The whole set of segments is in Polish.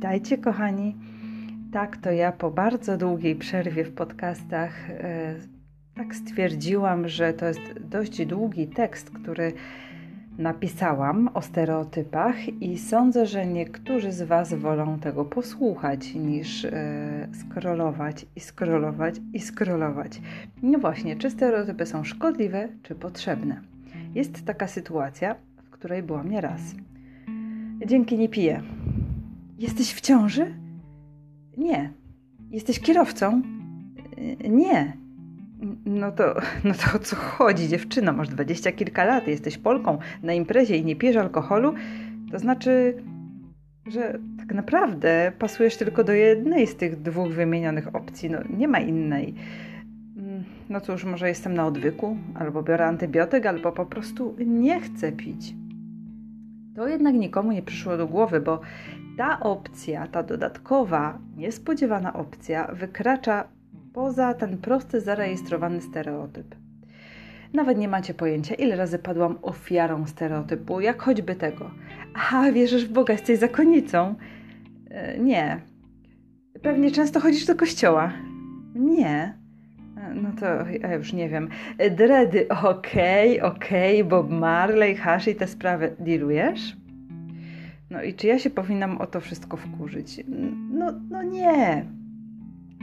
Witajcie, kochani. Tak, to ja po bardzo długiej przerwie w podcastach e, tak stwierdziłam, że to jest dość długi tekst, który napisałam o stereotypach, i sądzę, że niektórzy z Was wolą tego posłuchać niż e, skrolować i skrolować i skrolować. No właśnie, czy stereotypy są szkodliwe, czy potrzebne? Jest taka sytuacja, w której byłam nieraz. Dzięki nie piję Jesteś w ciąży? Nie. Jesteś kierowcą? Nie. No to, no to o co chodzi, dziewczyno? Masz dwadzieścia kilka lat, jesteś Polką na imprezie i nie pijesz alkoholu? To znaczy, że tak naprawdę pasujesz tylko do jednej z tych dwóch wymienionych opcji. No, nie ma innej. No cóż, może jestem na odwyku, albo biorę antybiotyk, albo po prostu nie chcę pić. To jednak nikomu nie przyszło do głowy, bo ta opcja, ta dodatkowa, niespodziewana opcja wykracza poza ten prosty, zarejestrowany stereotyp. Nawet nie macie pojęcia, ile razy padłam ofiarą stereotypu, jak choćby tego. Aha, wierzysz w Boga, jesteś zakonnicą? E, nie. Pewnie często chodzisz do kościoła? Nie. No to ja już nie wiem. Dredy, okej, okay, okej, okay, Bob Marley, hash i te sprawy. Dealujesz? No i czy ja się powinnam o to wszystko wkurzyć? No, no nie.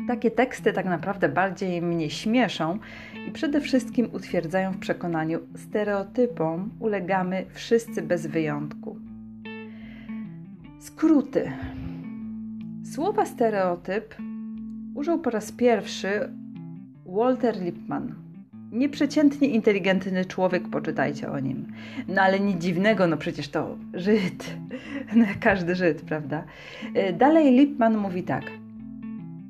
Takie teksty tak naprawdę bardziej mnie śmieszą i przede wszystkim utwierdzają w przekonaniu, stereotypom ulegamy wszyscy bez wyjątku. Skróty. Słowa stereotyp użył po raz pierwszy Walter Lippmann Nieprzeciętnie inteligentny człowiek, poczytajcie o nim. No ale nic dziwnego, no przecież to Żyd. No, każdy Żyd, prawda? E, dalej Lipman mówi tak.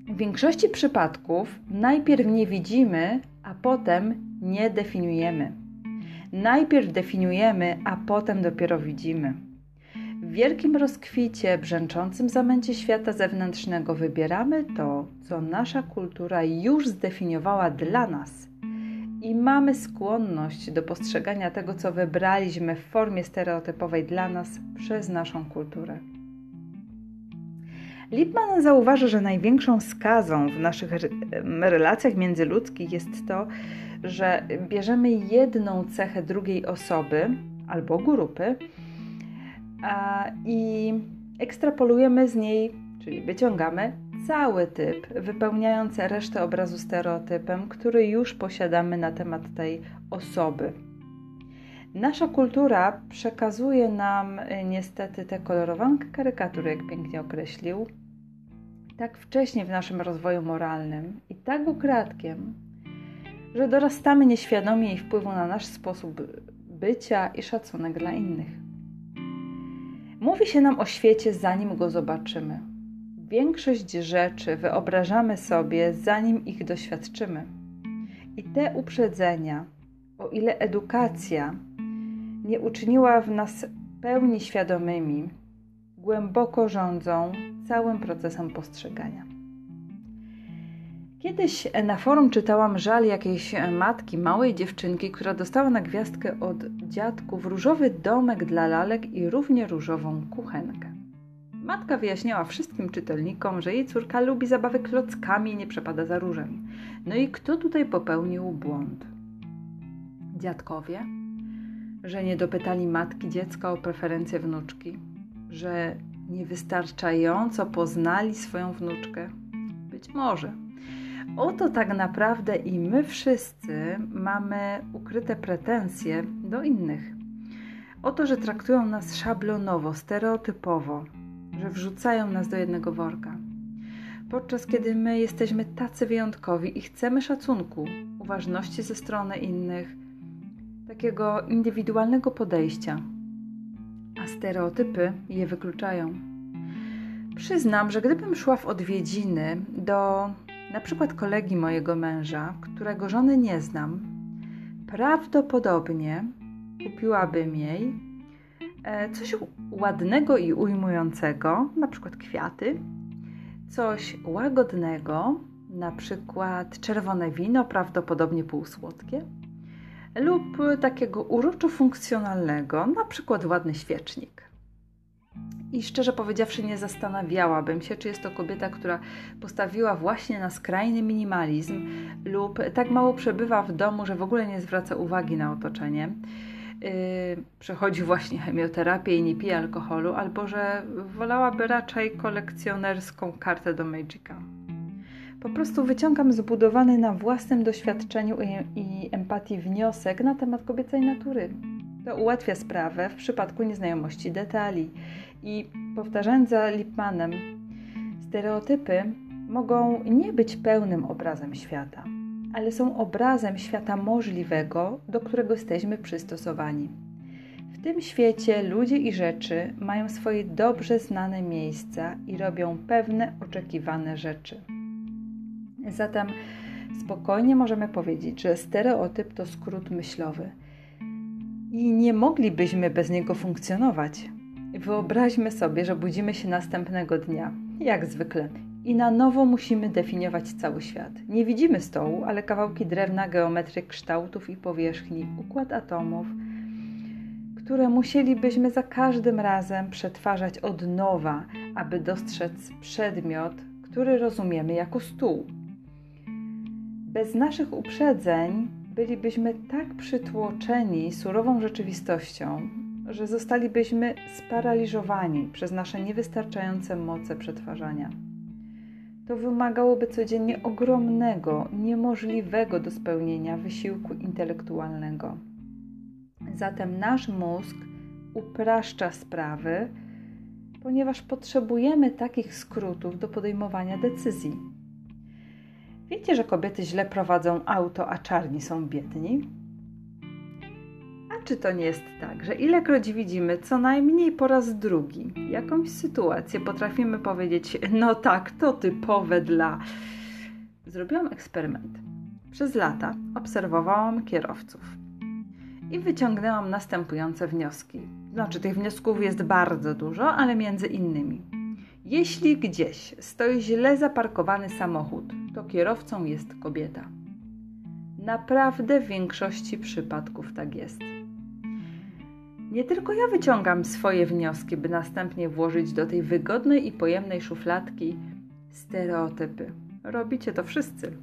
W większości przypadków najpierw nie widzimy, a potem nie definiujemy. Najpierw definiujemy, a potem dopiero widzimy. W wielkim rozkwicie, brzęczącym zamęcie świata zewnętrznego wybieramy to, co nasza kultura już zdefiniowała dla nas – i mamy skłonność do postrzegania tego, co wybraliśmy w formie stereotypowej dla nas przez naszą kulturę. Lippmann zauważa, że największą skazą w naszych relacjach międzyludzkich jest to, że bierzemy jedną cechę drugiej osoby albo grupy i ekstrapolujemy z niej, czyli wyciągamy cały typ, wypełniając resztę obrazu stereotypem, który już posiadamy na temat tej osoby. Nasza kultura przekazuje nam y, niestety tę kolorowankę karykatury, jak pięknie określił, tak wcześnie w naszym rozwoju moralnym i tak ukradkiem, że dorastamy nieświadomie jej wpływu na nasz sposób bycia i szacunek dla innych. Mówi się nam o świecie, zanim go zobaczymy. Większość rzeczy wyobrażamy sobie, zanim ich doświadczymy. I te uprzedzenia, o ile edukacja nie uczyniła w nas pełni świadomymi, głęboko rządzą całym procesem postrzegania. Kiedyś na forum czytałam żal jakiejś matki, małej dziewczynki, która dostała na gwiazdkę od dziadków różowy domek dla lalek i równie różową kuchenkę. Matka wyjaśniała wszystkim czytelnikom, że jej córka lubi zabawy klockami i nie przepada za różem. No i kto tutaj popełnił błąd? Dziadkowie? Że nie dopytali matki dziecka o preferencje wnuczki? Że niewystarczająco poznali swoją wnuczkę? Być może. Oto tak naprawdę i my wszyscy mamy ukryte pretensje do innych. O to, że traktują nas szablonowo, stereotypowo, że wrzucają nas do jednego worka. Podczas kiedy my jesteśmy tacy wyjątkowi i chcemy szacunku, uważności ze strony innych, takiego indywidualnego podejścia, a stereotypy je wykluczają. Przyznam, że gdybym szła w odwiedziny do na przykład kolegi mojego męża, którego żony nie znam, prawdopodobnie kupiłabym jej E, coś ładnego i ujmującego, na przykład kwiaty, coś łagodnego, na przykład czerwone wino, prawdopodobnie półsłodkie, lub takiego uroczo funkcjonalnego, na przykład ładny świecznik. I szczerze powiedziawszy, nie zastanawiałabym się, czy jest to kobieta, która postawiła właśnie na skrajny minimalizm lub tak mało przebywa w domu, że w ogóle nie zwraca uwagi na otoczenie. Yy, przechodzi właśnie chemioterapię i nie pije alkoholu, albo że wolałaby raczej kolekcjonerską kartę do Magica. Po prostu wyciągam zbudowany na własnym doświadczeniu i, i empatii wniosek na temat kobiecej natury. To ułatwia sprawę w przypadku nieznajomości detali. I powtarzając za Lipmanem, stereotypy mogą nie być pełnym obrazem świata, ale są obrazem świata możliwego, do którego jesteśmy przystosowani. W tym świecie ludzie i rzeczy mają swoje dobrze znane miejsca i robią pewne oczekiwane rzeczy. Zatem spokojnie możemy powiedzieć, że stereotyp to skrót myślowy i nie moglibyśmy bez niego funkcjonować. Wyobraźmy sobie, że budzimy się następnego dnia, jak zwykle, i na nowo musimy definiować cały świat. Nie widzimy stołu, ale kawałki drewna, geometry kształtów i powierzchni, układ atomów, które musielibyśmy za każdym razem przetwarzać od nowa, aby dostrzec przedmiot, który rozumiemy jako stół. Bez naszych uprzedzeń bylibyśmy tak przytłoczeni surową rzeczywistością, że zostalibyśmy sparaliżowani przez nasze niewystarczające moce przetwarzania. To wymagałoby codziennie ogromnego, niemożliwego do spełnienia wysiłku intelektualnego. Zatem nasz mózg upraszcza sprawy, ponieważ potrzebujemy takich skrótów do podejmowania decyzji. Wiecie, że kobiety źle prowadzą auto, a czarni są biedni? Czy to nie jest tak, że ilekroć widzimy co najmniej po raz drugi jakąś sytuację, potrafimy powiedzieć: No tak, to typowe dla. Zrobiłam eksperyment. Przez lata obserwowałam kierowców i wyciągnęłam następujące wnioski. Znaczy, tych wniosków jest bardzo dużo, ale między innymi. Jeśli gdzieś stoi źle zaparkowany samochód, to kierowcą jest kobieta. Naprawdę w większości przypadków tak jest. Nie tylko ja wyciągam swoje wnioski, by następnie włożyć do tej wygodnej i pojemnej szufladki stereotypy. Robicie to wszyscy.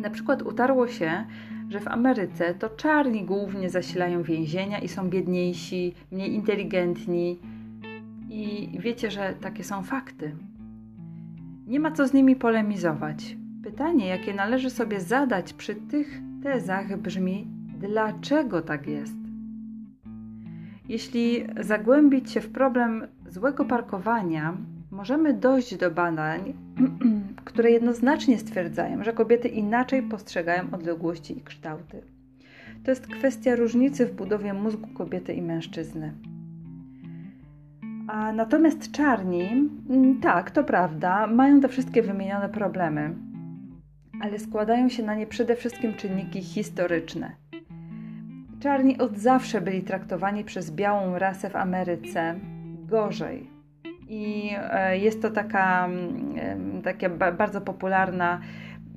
Na przykład utarło się, że w Ameryce to czarni głównie zasilają więzienia i są biedniejsi, mniej inteligentni. I wiecie, że takie są fakty. Nie ma co z nimi polemizować. Pytanie, jakie należy sobie zadać przy tych tezach, brzmi: dlaczego tak jest? Jeśli zagłębić się w problem złego parkowania, możemy dojść do badań, które jednoznacznie stwierdzają, że kobiety inaczej postrzegają odległości i kształty. To jest kwestia różnicy w budowie mózgu kobiety i mężczyzny. A natomiast czarni, mm, tak, to prawda, mają te wszystkie wymienione problemy, ale składają się na nie przede wszystkim czynniki historyczne. Czarni od zawsze byli traktowani przez białą rasę w Ameryce gorzej. I e, jest to taka, mm, taka bardzo popularna,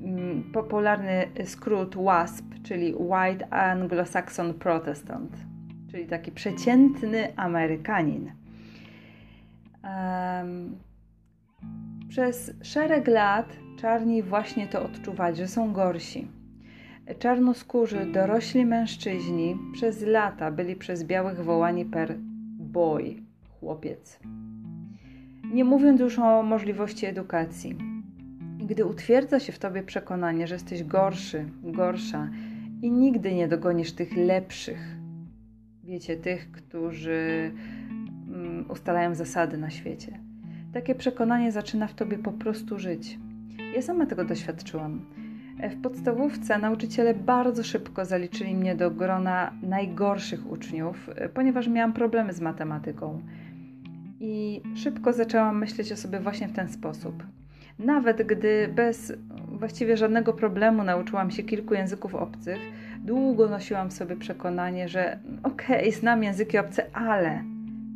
mm, popularny skrót WASP, czyli White Anglo-Saxon Protestant, czyli taki przeciętny Amerykanin. Przez szereg lat czarni właśnie to odczuwali, że są gorsi. Czarnoskórzy dorośli mężczyźni przez lata byli przez białych wołani per boy, chłopiec. Nie mówiąc już o możliwości edukacji. Gdy utwierdza się w tobie przekonanie, że jesteś gorszy, gorsza i nigdy nie dogonisz tych lepszych, wiecie, tych, którzy mm, ustalają zasady na świecie. Takie przekonanie zaczyna w tobie po prostu żyć. Ja sama tego doświadczyłam. W podstawówce nauczyciele bardzo szybko zaliczyli mnie do grona najgorszych uczniów, ponieważ miałam problemy z matematyką. I szybko zaczęłam myśleć o sobie właśnie w ten sposób. Nawet gdy bez właściwie żadnego problemu nauczyłam się kilku języków obcych, długo nosiłam sobie przekonanie, że okej, okay, znam języki obce, ale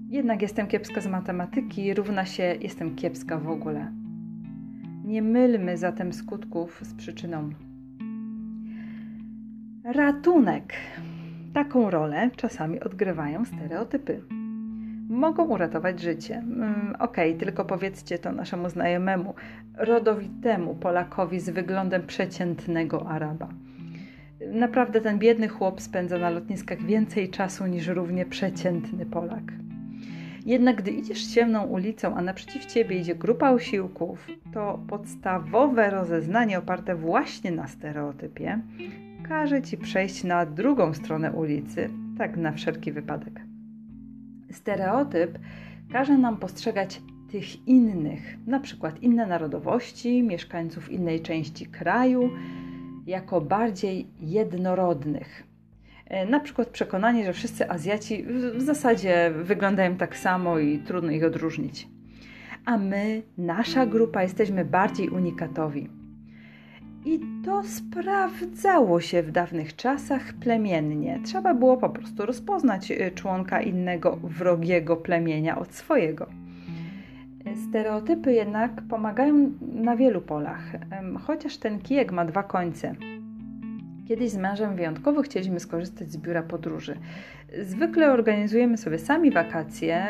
jednak jestem kiepska z matematyki, równa się jestem kiepska w ogóle. Nie mylmy zatem skutków z przyczyną. Ratunek. Taką rolę czasami odgrywają stereotypy. mogą uratować życie. Mm, okej, okay, tylko powiedzcie to naszemu znajomemu, rodowitemu Polakowi z wyglądem przeciętnego Araba. Naprawdę ten biedny chłop spędza na lotniskach więcej czasu niż równie przeciętny Polak. Jednak gdy idziesz ciemną ulicą, a naprzeciw ciebie idzie grupa osiłków, to podstawowe rozeznanie oparte właśnie na stereotypie każe ci przejść na drugą stronę ulicy, tak na wszelki wypadek. Stereotyp każe nam postrzegać tych innych, na przykład inne narodowości, mieszkańców innej części kraju, jako bardziej jednorodnych. E, na przykład przekonanie, że wszyscy Azjaci w zasadzie wyglądają tak samo i trudno ich odróżnić. A my, nasza grupa, jesteśmy bardziej unikatowi. I to sprawdzało się w dawnych czasach plemiennie. Trzeba było po prostu rozpoznać e, członka innego wrogiego plemienia od swojego. Stereotypy jednak pomagają na wielu polach, chociaż ten kijek ma dwa końce. Kiedyś z mężem wyjątkowo chcieliśmy skorzystać z biura podróży. Zwykle organizujemy sobie sami wakacje,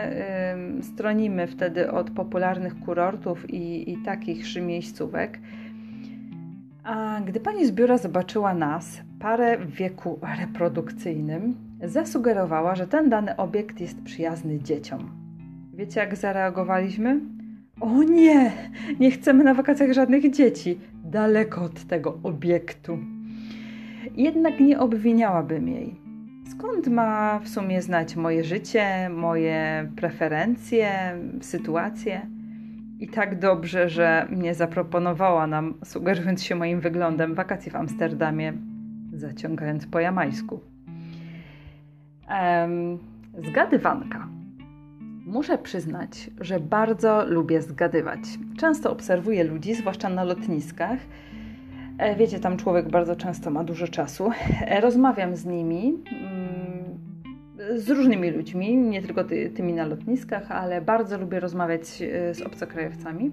stronimy wtedy od popularnych kurortów i, i takich miejscówek. A gdy pani z biura zobaczyła nas, parę w wieku reprodukcyjnym, zasugerowała, że ten dany obiekt jest przyjazny dzieciom. Wiecie, jak zareagowaliśmy? O nie, nie chcemy na wakacjach żadnych dzieci, daleko od tego obiektu. Jednak nie obwiniałabym jej. Skąd ma w sumie znać moje życie, moje preferencje, sytuacje? I tak dobrze, że mnie zaproponowała nam, sugerując się moim wyglądem, wakacje w Amsterdamie, zaciągając po jamańsku. Um, zgadywanka. Muszę przyznać, że bardzo lubię zgadywać. Często obserwuję ludzi, zwłaszcza na lotniskach. E, wiecie, tam człowiek bardzo często ma dużo czasu. E, rozmawiam z nimi, mm, z różnymi ludźmi, nie tylko ty, tymi na lotniskach, ale bardzo lubię rozmawiać e, z obcokrajowcami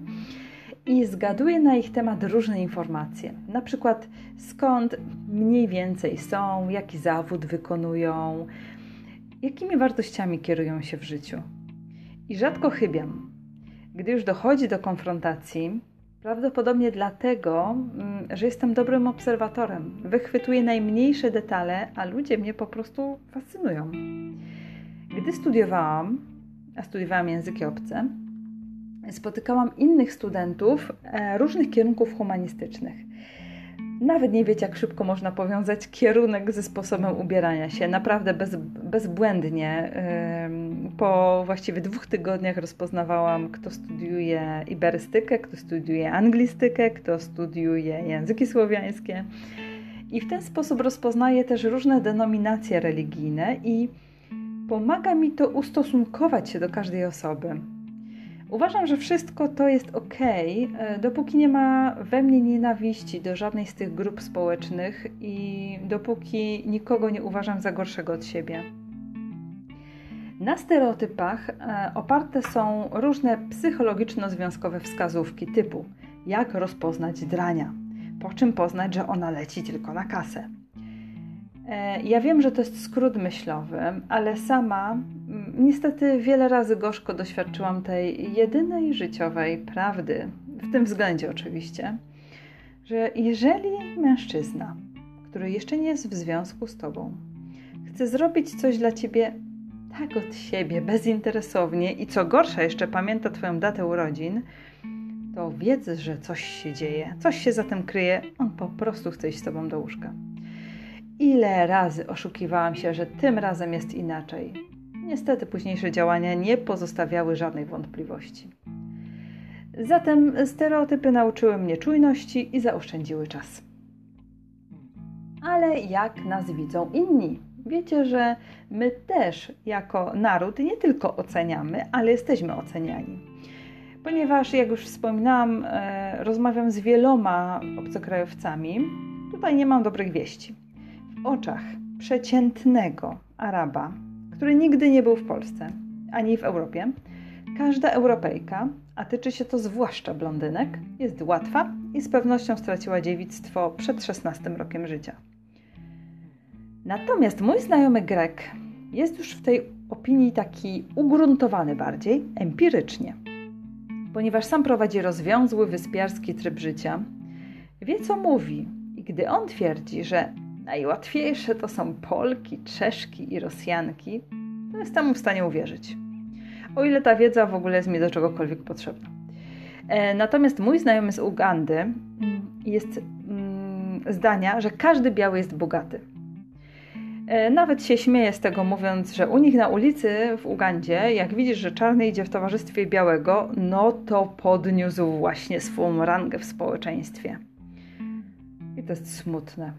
i zgaduję na ich temat różne informacje. Na przykład skąd mniej więcej są, jaki zawód wykonują, jakimi wartościami kierują się w życiu. I rzadko chybiam. Gdy już dochodzi do konfrontacji, prawdopodobnie dlatego, mm, że jestem dobrym obserwatorem. Wychwytuję najmniejsze detale, a ludzie mnie po prostu fascynują. Gdy studiowałam, a studiowałam języki obce, spotykałam innych studentów e, różnych kierunków humanistycznych. Nawet nie wiecie, jak szybko można powiązać kierunek ze sposobem ubierania się. Naprawdę bez, bezbłędnie. Po właściwie dwóch tygodniach rozpoznawałam, kto studiuje iberystykę, kto studiuje anglistykę, kto studiuje języki słowiańskie. I w ten sposób rozpoznaję też różne denominacje religijne i pomaga mi to ustosunkować się do każdej osoby. Uważam, że wszystko to jest ok, e, dopóki nie ma we mnie nienawiści do żadnej z tych grup społecznych i dopóki nikogo nie uważam za gorszego od siebie. Na stereotypach e, oparte są różne psychologiczno-związkowe wskazówki typu jak rozpoznać drania, po czym poznać, że ona leci tylko na kasę. E, ja wiem, że to jest skrót myślowy, ale sama mm, niestety wiele razy gorzko doświadczyłam tej jedynej życiowej prawdy, w tym względzie oczywiście, że jeżeli mężczyzna, który jeszcze nie jest w związku z tobą, chce zrobić coś dla ciebie tak od siebie, bezinteresownie i co gorsza, jeszcze pamięta Twoją datę urodzin, to wiedz, że coś się dzieje, coś się za tym kryje, on po prostu chce iść z Tobą do łóżka. Ile razy oszukiwałam się, że tym razem jest inaczej. Niestety późniejsze działania nie pozostawiały żadnej wątpliwości. Zatem stereotypy nauczyły mnie czujności i zaoszczędziły czas. Ale jak nas widzą inni? Wiecie, że my też jako naród nie tylko oceniamy, ale jesteśmy oceniani. Ponieważ, jak już wspominałam, e, rozmawiam z wieloma obcokrajowcami, tutaj nie mam dobrych wieści w oczach przeciętnego Araba, który nigdy nie był w Polsce ani w Europie, każda Europejka, a tyczy się to zwłaszcza blondynek, jest łatwa i z pewnością straciła dziewictwo przed 16 rokiem życia. Natomiast mój znajomy Grek jest już w tej opinii taki ugruntowany bardziej empirycznie, ponieważ sam prowadzi rozwiązły wyspiarski tryb życia, wie co mówi i gdy on twierdzi, że najłatwiejsze to są Polki, Czeszki i Rosjanki, to jestem w stanie uwierzyć. O ile ta wiedza w ogóle jest mi do czegokolwiek potrzebna. E, natomiast mój znajomy z Ugandy mm, jest mm, zdania, że każdy biały jest bogaty. E, nawet się śmieje z tego, mówiąc, że u nich na ulicy w Ugandzie, jak widzisz, że czarny idzie w towarzystwie białego, no to podniósł właśnie swoją rangę w społeczeństwie. I to jest smutne.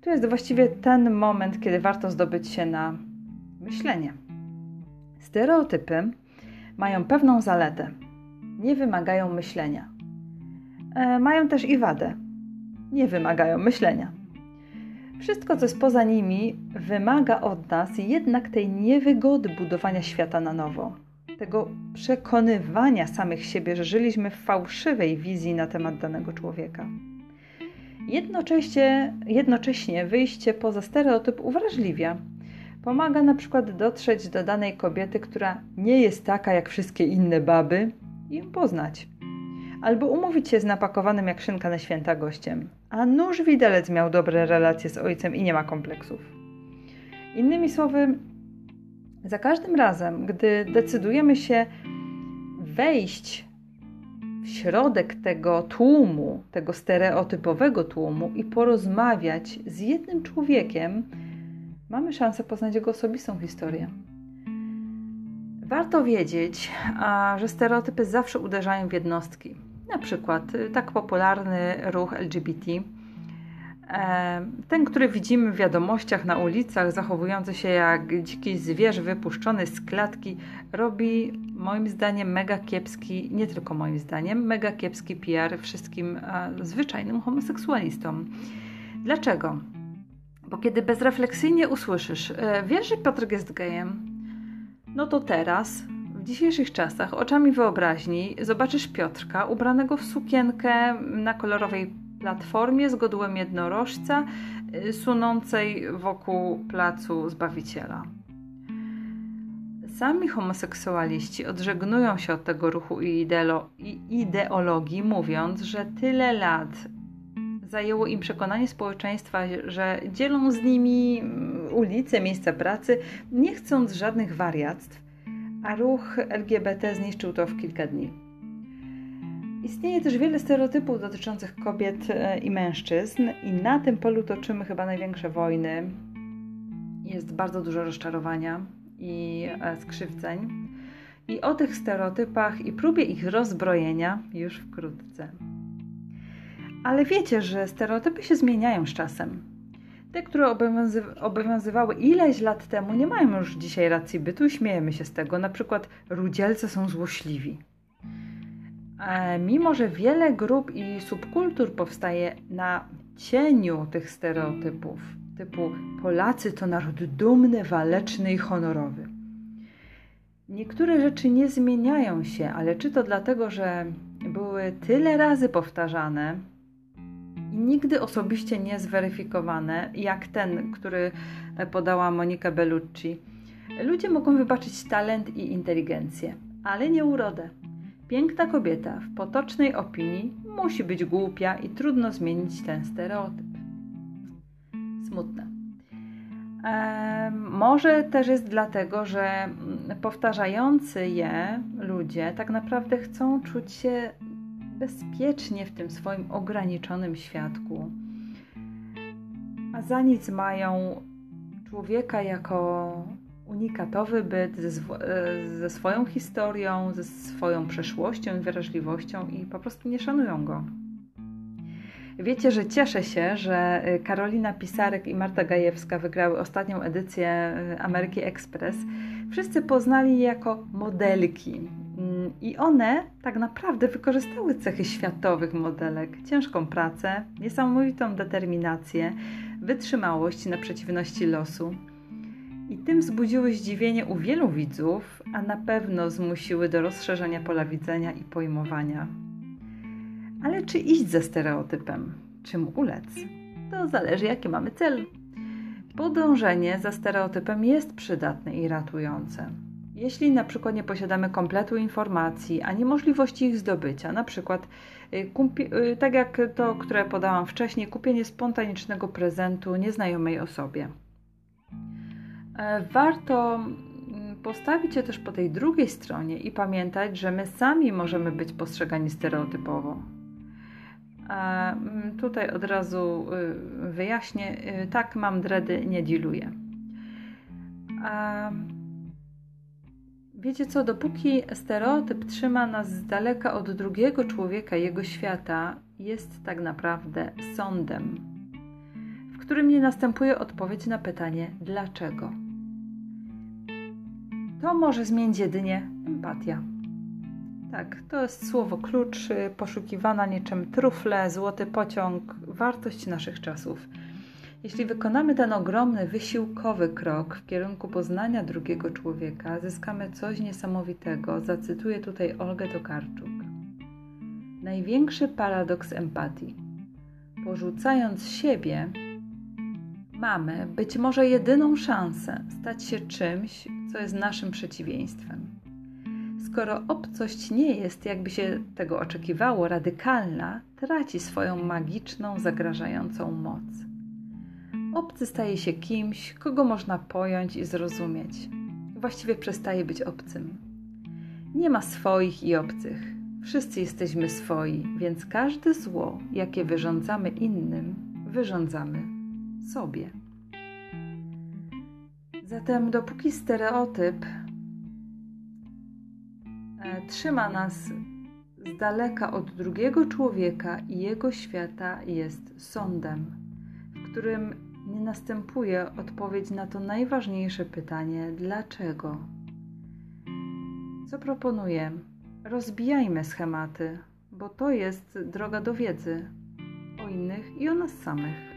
Tu jest właściwie ten moment, kiedy warto zdobyć się na myślenie. Stereotypy mają pewną zaletę. Nie wymagają myślenia. E, mają też i wadę. Nie wymagają myślenia. Wszystko, co jest poza nimi, wymaga od nas jednak tej niewygody budowania świata na nowo, tego przekonywania samych siebie, że żyliśmy w fałszywej wizji na temat danego człowieka. Jednocześnie, jednocześnie wyjście poza stereotyp uwrażliwia. Pomaga na przykład dotrzeć do danej kobiety, która nie jest taka jak wszystkie inne baby i ją poznać albo umówić się z napakowanym jak szynka na święta gościem. A nóż widelec miał dobre relacje z ojcem i nie ma kompleksów. Innymi słowy, za każdym razem, gdy decydujemy się wejść w środek tego tłumu, tego stereotypowego tłumu i porozmawiać z jednym człowiekiem, mamy szansę poznać jego osobistą historię. Warto wiedzieć, że stereotypy zawsze uderzają w jednostki. Na przykład y, tak popularny ruch LGBT, e, ten, który widzimy w wiadomościach na ulicach, zachowujący się jak dziki zwierz wypuszczony z klatki, robi moim zdaniem mega kiepski, nie tylko moim zdaniem, mega kiepski PR wszystkim e, zwyczajnym homoseksualistom. Dlaczego? Bo kiedy bezrefleksyjnie usłyszysz, e, wiesz, że Piotr jest gejem, no to teraz dzisiejszych czasach oczami wyobraźni zobaczysz Piotrka ubranego w sukienkę na kolorowej platformie z godłem jednorożca y, sunącej wokół placu Zbawiciela. Sami homoseksualiści odżegnują się od tego ruchu i ideologii, mówiąc, że tyle lat zajęło im przekonanie społeczeństwa, że dzielą z nimi mm, ulice, miejsca pracy, nie chcąc żadnych wariactw, a ruch LGBT zniszczył to w kilka dni. Istnieje też wiele stereotypów dotyczących kobiet e, i mężczyzn, i na tym polu toczymy chyba największe wojny. Jest bardzo dużo rozczarowania i e, skrzywdzeń. I o tych stereotypach i próbie ich rozbrojenia już wkrótce. Ale wiecie, że stereotypy się zmieniają z czasem. Te, które obowiązywały ileś lat temu, nie mają już dzisiaj racji bytu i śmiejemy się z tego. Na przykład rudzielce są złośliwi. E, mimo, że wiele grup i subkultur powstaje na cieniu tych stereotypów, typu Polacy to naród dumny, waleczny i honorowy. Niektóre rzeczy nie zmieniają się, ale czy to dlatego, że były tyle razy powtarzane, i nigdy osobiście nie zweryfikowane, jak ten, który podała Monika Bellucci. Ludzie mogą wybaczyć talent i inteligencję, ale nie urodę. Piękna kobieta w potocznej opinii musi być głupia i trudno zmienić ten stereotyp. Smutne. E, może też jest dlatego, że powtarzający je ludzie tak naprawdę chcą czuć się bezpiecznie w tym swoim ograniczonym świadku. A za nic mają człowieka jako unikatowy byt ze, e, ze swoją historią, ze swoją przeszłością i wrażliwością i po prostu nie szanują go. Wiecie, że cieszę się, że Karolina Pisarek i Marta Gajewska wygrały ostatnią edycję e, Ameryki Express. Wszyscy poznali je jako modelki i one tak naprawdę wykorzystały cechy światowych modelek, ciężką pracę, niesamowitą determinację, wytrzymałość na przeciwności losu. I tym wzbudziły zdziwienie u wielu widzów, a na pewno zmusiły do rozszerzenia pola widzenia i pojmowania. Ale czy iść za stereotypem? Czy mu ulec? To zależy, jaki mamy cel. Podążenie za stereotypem jest przydatne i ratujące. Jeśli na przykład nie posiadamy kompletu informacji ani możliwości ich zdobycia, na przykład y, tak jak to, które podałam wcześniej, kupienie spontanicznego prezentu nieznajomej osobie. E, warto mm, postawić się też po tej drugiej stronie i pamiętać, że my sami możemy być postrzegani stereotypowo. A mm, tutaj od razu y, wyjaśnię, y, tak mam dredy, nie diluję. A wiecie co, dopóki stereotyp trzyma nas z daleka od drugiego człowieka, jego świata, jest tak naprawdę sądem, w którym nie następuje odpowiedź na pytanie dlaczego. To może zmienić jedynie empatia. Tak, to jest słowo klucz, poszukiwana niczym trufle, złoty pociąg, wartość naszych czasów. Jeśli wykonamy ten ogromny, wysiłkowy krok w kierunku poznania drugiego człowieka, zyskamy coś niesamowitego. Zacytuję tutaj Olgę Tokarczuk. Największy paradoks empatii. Porzucając siebie, mamy być może jedyną szansę stać się czymś, co jest naszym przeciwieństwem. Skoro obcość nie jest, jakby się tego oczekiwało, radykalna, traci swoją magiczną, zagrażającą moc. Obcy staje się kimś, kogo można pojąć i zrozumieć. Właściwie przestaje być obcym. Nie ma swoich i obcych. Wszyscy jesteśmy swoi, więc każde zło, jakie wyrządzamy innym, wyrządzamy sobie. Zatem, dopóki stereotyp e, trzyma nas z daleka od drugiego człowieka i jego świata, jest sądem, w którym nie następuje odpowiedź na to najważniejsze pytanie: dlaczego? Co proponuję? Rozbijajmy schematy, bo to jest droga do wiedzy o innych i o nas samych.